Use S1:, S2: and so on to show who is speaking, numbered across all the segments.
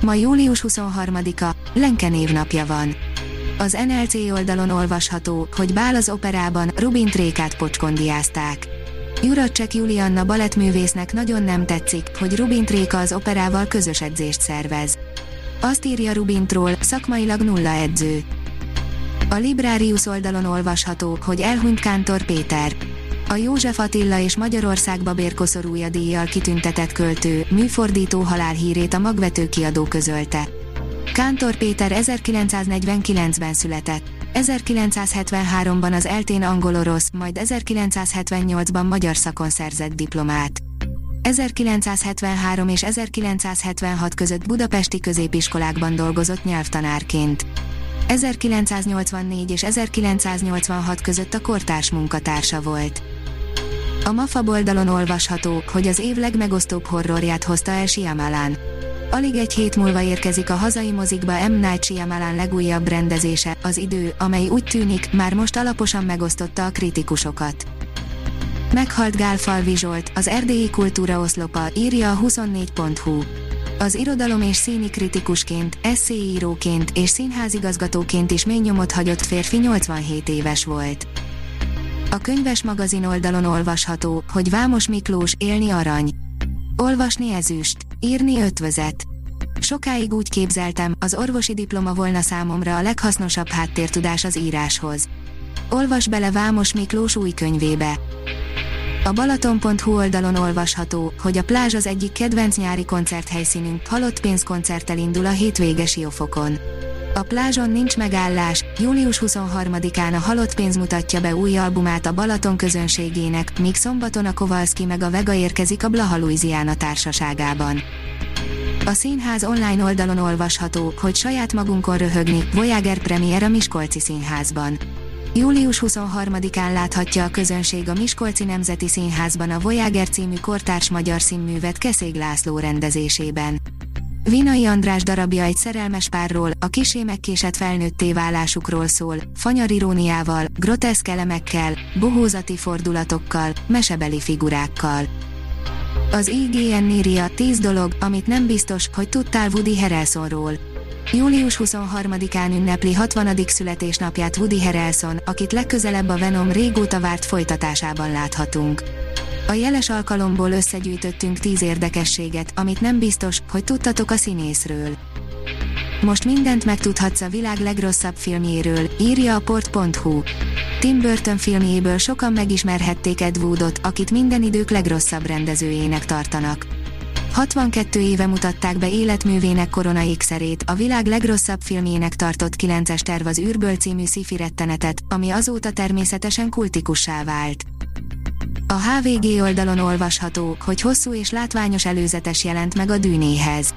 S1: Ma július 23-a, Lenke névnapja van. Az NLC oldalon olvasható, hogy Bál az operában Rubin Trékát pocskondiázták. Juracek Julianna balettművésznek nagyon nem tetszik, hogy Rubin Tréka az operával közös edzést szervez. Azt írja Rubintról, szakmailag nulla edző. A Librarius oldalon olvasható, hogy elhunyt Kántor Péter. A József Attila és Magyarország babérkoszorúja díjjal kitüntetett költő, műfordító halálhírét a magvető kiadó közölte. Kántor Péter 1949-ben született. 1973-ban az eltén angol-orosz, majd 1978-ban magyar szakon szerzett diplomát. 1973 és 1976 között budapesti középiskolákban dolgozott nyelvtanárként. 1984 és 1986 között a kortárs munkatársa volt. A MAFA oldalon olvasható, hogy az év legmegosztóbb horrorját hozta el Shyamalan. Alig egy hét múlva érkezik a hazai mozikba M. Night Shyamalan legújabb rendezése, az idő, amely úgy tűnik, már most alaposan megosztotta a kritikusokat. Meghalt Gál Falvi Zsolt, az erdélyi kultúra oszlopa, írja a 24.hu. Az irodalom és színi kritikusként, eszéíróként és színházigazgatóként is mély nyomot hagyott férfi 87 éves volt. A könyves magazin oldalon olvasható, hogy Vámos Miklós élni arany. Olvasni ezüst, írni ötvözet. Sokáig úgy képzeltem, az orvosi diploma volna számomra a leghasznosabb háttértudás az íráshoz. Olvas bele Vámos Miklós új könyvébe. A Balaton.hu oldalon olvasható, hogy a plázs az egyik kedvenc nyári koncerthelyszínünk, halott pénzkoncerttel indul a hétvége Siófokon. A plázson nincs megállás, július 23-án a Halott Pénz mutatja be új albumát a Balaton közönségének, míg szombaton a Kovalszki meg a Vega érkezik a Blaha Louisiana társaságában. A színház online oldalon olvasható, hogy saját magunkon röhögni, Voyager premier a Miskolci Színházban. Július 23-án láthatja a közönség a Miskolci Nemzeti Színházban a Voyager című kortárs magyar színművet Keszég László rendezésében. Vinai András darabja egy szerelmes párról, a kisé megkésett felnőtté válásukról szól, fanyar iróniával, groteszk elemekkel, bohózati fordulatokkal, mesebeli figurákkal. Az IGN írja 10 dolog, amit nem biztos, hogy tudtál Woody Harrelsonról. Július 23-án ünnepli 60. születésnapját Woody Harrelson, akit legközelebb a Venom régóta várt folytatásában láthatunk. A jeles alkalomból összegyűjtöttünk 10 érdekességet, amit nem biztos, hogy tudtatok a színészről. Most mindent megtudhatsz a világ legrosszabb filmjéről, írja a port.hu. Tim Burton filmjéből sokan megismerhették Ed Woodot, akit minden idők legrosszabb rendezőjének tartanak. 62 éve mutatták be életművének Korona ékszerét, a világ legrosszabb filmjének tartott 9-es terv az űrből című sci rettenetet, ami azóta természetesen kultikussá vált. A HVG oldalon olvasható, hogy hosszú és látványos előzetes jelent meg a dűnéhez.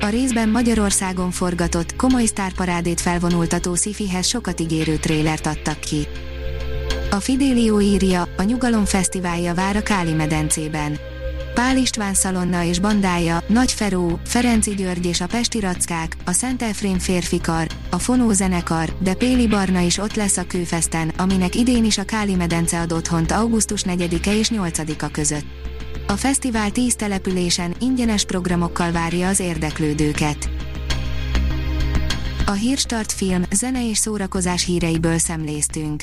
S1: A részben Magyarországon forgatott, komoly sztárparádét felvonultató szifihez sokat ígérő trélert adtak ki. A Fidelio írja, a Nyugalom Fesztiválja vár a Káli medencében. Pál István szalonna és bandája, Nagy Feró, Ferenci György és a Pesti Rackák, a Szent Efrém férfikar, a Fonó zenekar, de Péli Barna is ott lesz a Kőfesten, aminek idén is a Káli medence ad otthont augusztus 4-e és 8-a között. A fesztivál 10 településen ingyenes programokkal várja az érdeklődőket. A Hírstart film, zene és szórakozás híreiből szemléztünk.